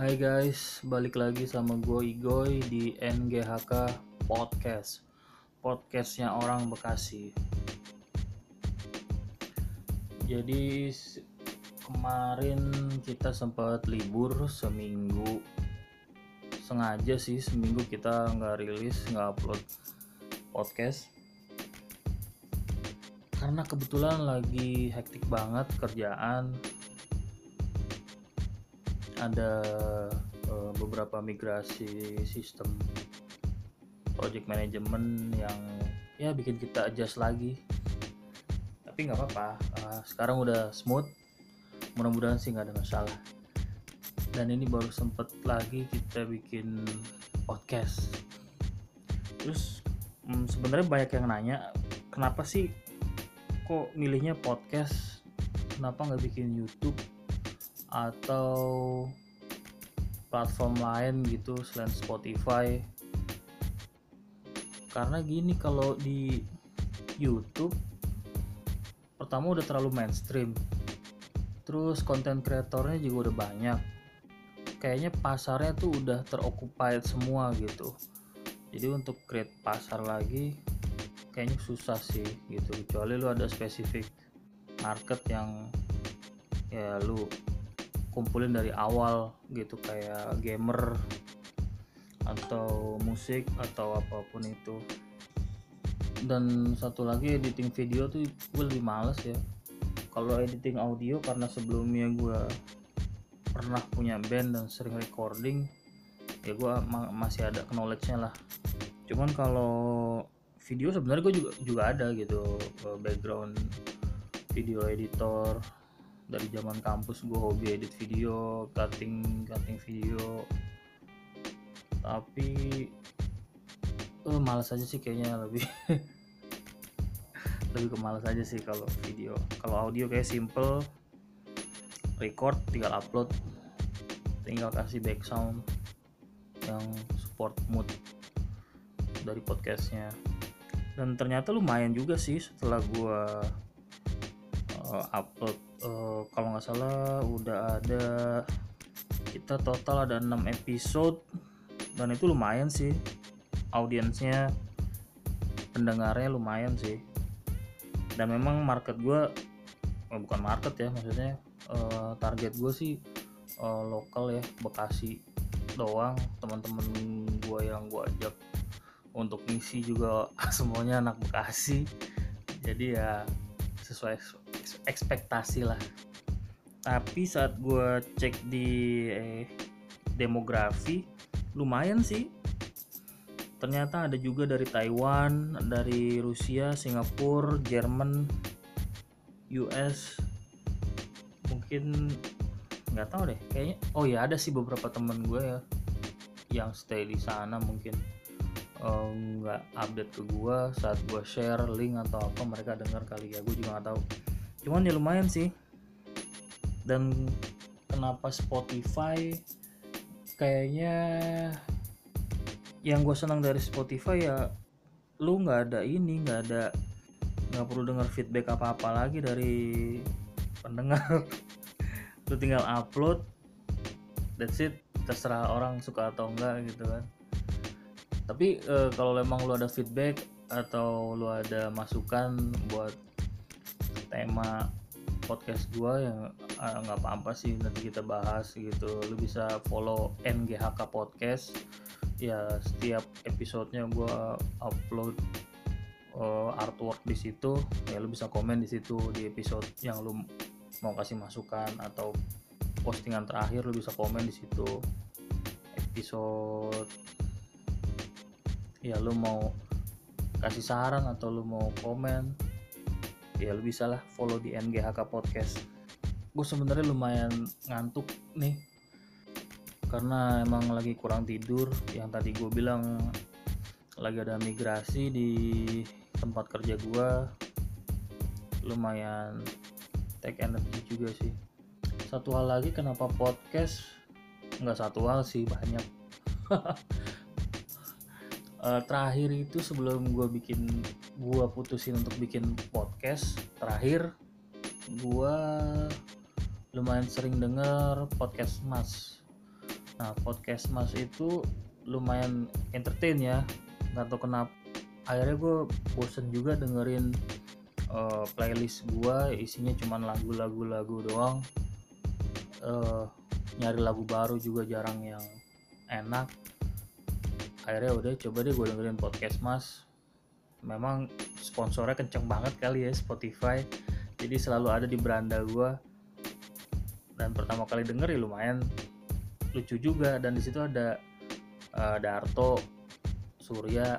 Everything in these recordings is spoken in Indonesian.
Hai guys, balik lagi sama gue Igoy di NGHK Podcast. Podcastnya orang Bekasi. Jadi kemarin kita sempat libur seminggu. Sengaja sih seminggu kita nggak rilis, nggak upload podcast. Karena kebetulan lagi hektik banget kerjaan ada uh, beberapa migrasi sistem project management yang ya bikin kita adjust lagi. Tapi nggak apa-apa uh, sekarang udah smooth. Mudah-mudahan sih nggak ada masalah. Dan ini baru sempet lagi kita bikin podcast. Terus hmm, sebenarnya banyak yang nanya kenapa sih kok milihnya podcast? Kenapa nggak bikin YouTube atau platform lain gitu selain Spotify. Karena gini kalau di YouTube pertama udah terlalu mainstream. Terus konten kreatornya juga udah banyak. Kayaknya pasarnya tuh udah teroccupied semua gitu. Jadi untuk create pasar lagi kayaknya susah sih gitu. Kecuali lu ada spesifik market yang ya lu kumpulin dari awal gitu kayak gamer atau musik atau apa pun itu. Dan satu lagi editing video tuh gue lebih males ya. Kalau editing audio karena sebelumnya gue pernah punya band dan sering recording ya gue ma masih ada knowledge-nya lah. Cuman kalau video sebenarnya gue juga juga ada gitu background video editor dari zaman kampus gue hobi edit video cutting cutting video. Tapi uh, males aja sih kayaknya lebih. Lebih ke males aja sih kalau video. Kalau audio kayak simple record tinggal upload. Tinggal kasih back sound yang support mood dari podcastnya. Dan ternyata lumayan juga sih setelah gue uh, upload uh, kalau nggak salah udah ada kita total ada 6 episode. Dan itu lumayan sih audiensnya pendengarnya lumayan sih. Dan memang market gue oh, bukan market ya maksudnya uh, target gue sih uh, lokal ya Bekasi doang. Teman-teman gue yang gue ajak untuk ngisi juga semuanya anak Bekasi. Jadi ya sesuai ekspektasi lah. Tapi saat gue cek di eh, demografi lumayan sih. Ternyata ada juga dari Taiwan dari Rusia Singapura Jerman US mungkin nggak tahu deh kayaknya oh ya ada sih beberapa temen gue ya yang stay di sana mungkin. Nggak uh, update ke gue saat gue share link atau apa mereka dengar kali ya gue juga nggak tahu cuman ya lumayan sih. Dan kenapa Spotify? Kayaknya yang gue senang dari Spotify ya lu nggak ada ini nggak ada nggak perlu dengar feedback apa apa lagi dari pendengar. Lu tinggal upload that's it. Terserah orang suka atau enggak gitu kan. Tapi e, kalau memang lu ada feedback atau lu ada masukan buat tema podcast gue yang ah, nggak uh, apa-apa sih nanti kita bahas gitu. Lu bisa follow NGHK podcast. Ya setiap episodenya gue upload uh, artwork di situ. Ya lu bisa komen di situ di episode yang lu mau kasih masukan atau postingan terakhir lu bisa komen di situ. Episode ya lu mau kasih saran atau lu mau komen ya lu bisa lah follow di NGHK Podcast. Gue sebenarnya lumayan ngantuk nih. Karena emang lagi kurang tidur yang tadi gue bilang lagi ada migrasi di tempat kerja gue lumayan take energy juga sih. Satu hal lagi kenapa podcast? Nggak satu hal sih banyak. Uh, terakhir itu sebelum gue bikin gue putusin untuk bikin podcast. Terakhir gue lumayan sering denger podcast mas. Nah podcast mas itu lumayan entertain ya. Nggak tahu kenapa. Akhirnya gue bosen juga dengerin uh, playlist gue isinya cuma lagu-lagu lagu doang. Uh, nyari lagu baru juga jarang yang enak. Akhirnya udah coba deh gue dengerin podcast mas memang sponsornya kenceng banget kali ya Spotify. Jadi selalu ada di beranda gue dan pertama kali denger ya lumayan lucu juga. Dan di situ ada uh, Darto Surya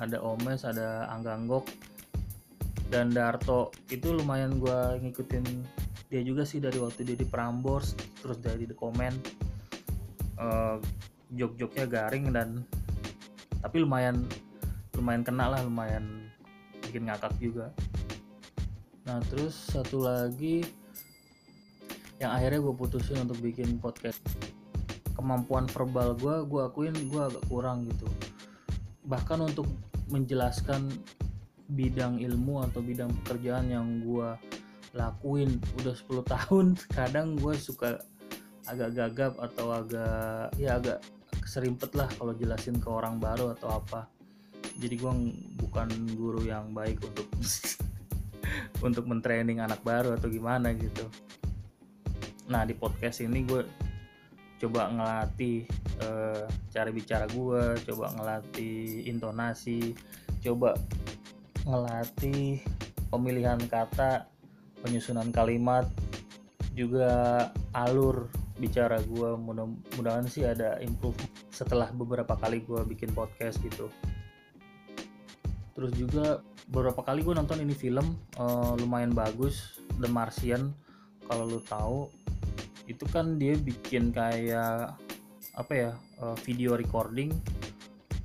ada Omes ada Angganggok dan Darto itu lumayan gue ngikutin dia juga sih dari waktu dia di Prambors terus dari di komen uh, jok-joknya garing dan tapi lumayan lumayan kena lah lumayan bikin ngakak juga. Nah terus satu lagi yang akhirnya gue putusin untuk bikin podcast. Kemampuan verbal gue gue akuin gue agak kurang gitu. Bahkan untuk menjelaskan bidang ilmu atau bidang pekerjaan yang gue lakuin udah 10 tahun kadang gue suka agak gagap atau agak ya agak keserimpet lah kalau jelasin ke orang baru atau apa jadi gue bukan guru yang baik untuk untuk mentraining anak baru atau gimana gitu. Nah di podcast ini gue coba ngelatih uh, cara bicara gue coba ngelatih intonasi coba ngelatih pemilihan kata penyusunan kalimat juga alur bicara gue mudah-mudahan sih ada improve setelah beberapa kali gue bikin podcast gitu terus juga beberapa kali gue nonton ini film uh, lumayan bagus The Martian. Kalau lu tahu itu kan dia bikin kayak apa ya uh, video recording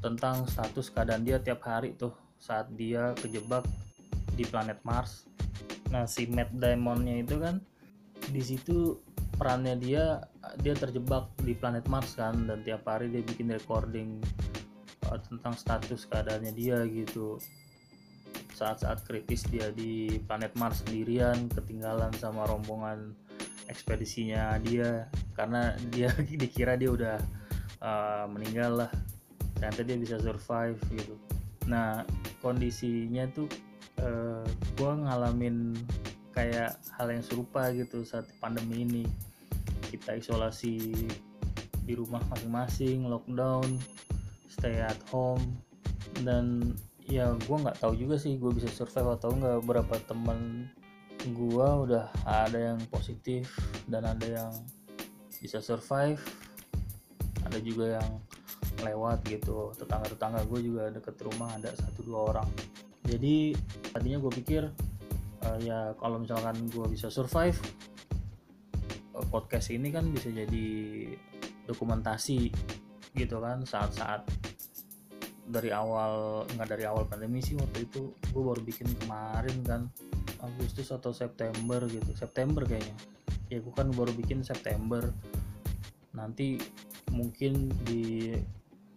tentang status keadaan dia tiap hari tuh saat dia kejebak di planet Mars. Nah si Matt Damonnya itu kan di situ perannya dia dia terjebak di planet Mars kan dan tiap hari dia bikin recording uh, tentang status keadaannya dia gitu. Saat-saat kritis dia di planet Mars sendirian ketinggalan sama rombongan ekspedisinya dia. Karena dia dikira dia udah uh, meninggal lah. Ternyata dia bisa survive gitu. Nah kondisinya tuh uh, gue ngalamin kayak hal yang serupa gitu saat pandemi ini. Kita isolasi di rumah masing-masing lockdown stay at home. Dan ya gue nggak tahu juga sih gue bisa survive atau enggak berapa teman gue udah ada yang positif dan ada yang bisa survive. Ada juga yang lewat gitu. Tetangga-tetangga gue juga deket rumah ada satu dua orang. Jadi tadinya gue pikir uh, ya kalau misalkan gue bisa survive uh, podcast ini kan bisa jadi dokumentasi gitu kan saat-saat dari awal nggak dari awal pandemi sih waktu itu gue baru bikin kemarin kan Agustus atau September gitu. September kayaknya. Ya gue kan baru bikin September. Nanti mungkin di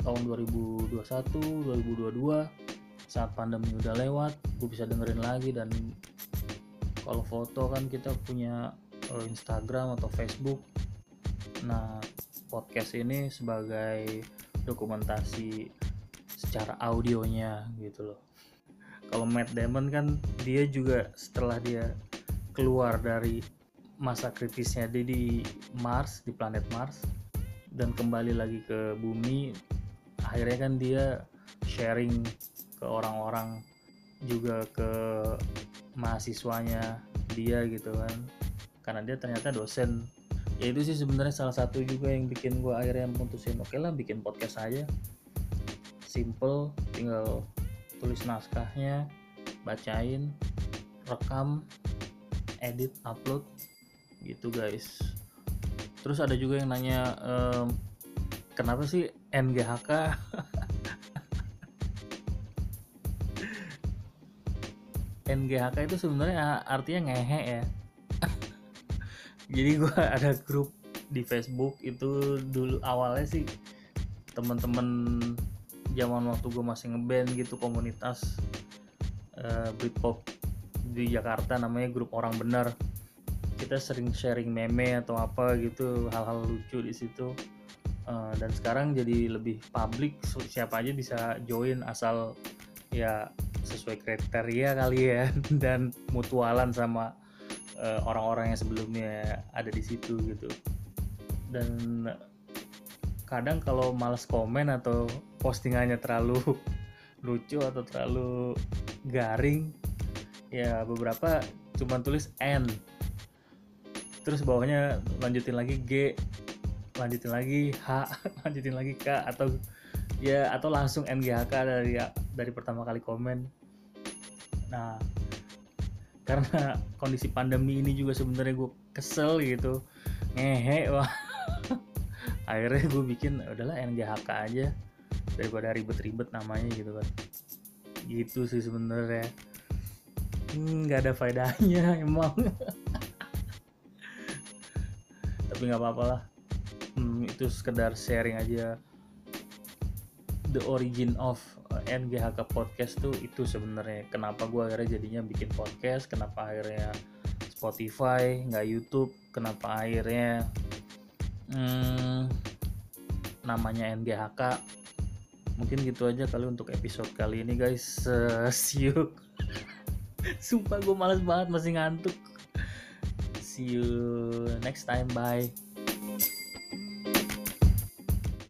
tahun 2021 2022 saat pandemi udah lewat gue bisa dengerin lagi. Dan kalau foto kan kita punya uh, Instagram atau Facebook. Nah podcast ini sebagai dokumentasi secara audionya gitu loh. Kalau Matt Damon kan dia juga setelah dia keluar dari masa kritisnya dia di Mars di planet Mars dan kembali lagi ke bumi akhirnya kan dia sharing ke orang-orang juga ke mahasiswanya dia gitu kan. Karena dia ternyata dosen. Ya itu sih sebenarnya salah satu juga yang bikin gue akhirnya memutusin oke okay lah bikin podcast aja simple tinggal tulis naskahnya bacain rekam edit upload gitu guys. Terus ada juga yang nanya ehm, kenapa sih NGHK NGHK itu sebenarnya artinya ngehe ya. Jadi gue ada grup di Facebook itu dulu awalnya sih temen-temen zaman waktu gue masih ngeband gitu komunitas uh, Britpop di Jakarta namanya grup orang benar kita sering sharing meme atau apa gitu hal-hal lucu di situ. Uh, dan sekarang jadi lebih publik siapa aja bisa join asal ya sesuai kriteria kali ya dan mutualan sama uh, orang-orang yang sebelumnya ada di situ gitu. Dan kadang kalau males komen atau postingannya terlalu lucu atau terlalu garing ya beberapa cuma tulis N. Terus bawahnya lanjutin lagi G lanjutin lagi H lanjutin lagi K atau ya atau langsung NGHK dari dari pertama kali komen. Nah karena kondisi pandemi ini juga sebenarnya gue kesel gitu ngehe wah. Akhirnya gue bikin udahlah NGHK aja daripada ribet-ribet namanya gitu kan. Gitu sih sebenarnya. Hmm, nggak hmm, ada faedahnya emang. Tapi nggak apa-apa lah. Hmm, itu sekedar sharing aja. The origin of NGHK podcast tuh itu sebenarnya. Kenapa gue akhirnya jadinya bikin podcast? Kenapa akhirnya Spotify nggak YouTube? Kenapa akhirnya hmm, namanya NGHK mungkin gitu aja kali untuk episode kali ini guys. Uh, see you. Sumpah gue males banget masih ngantuk. See you next time. Bye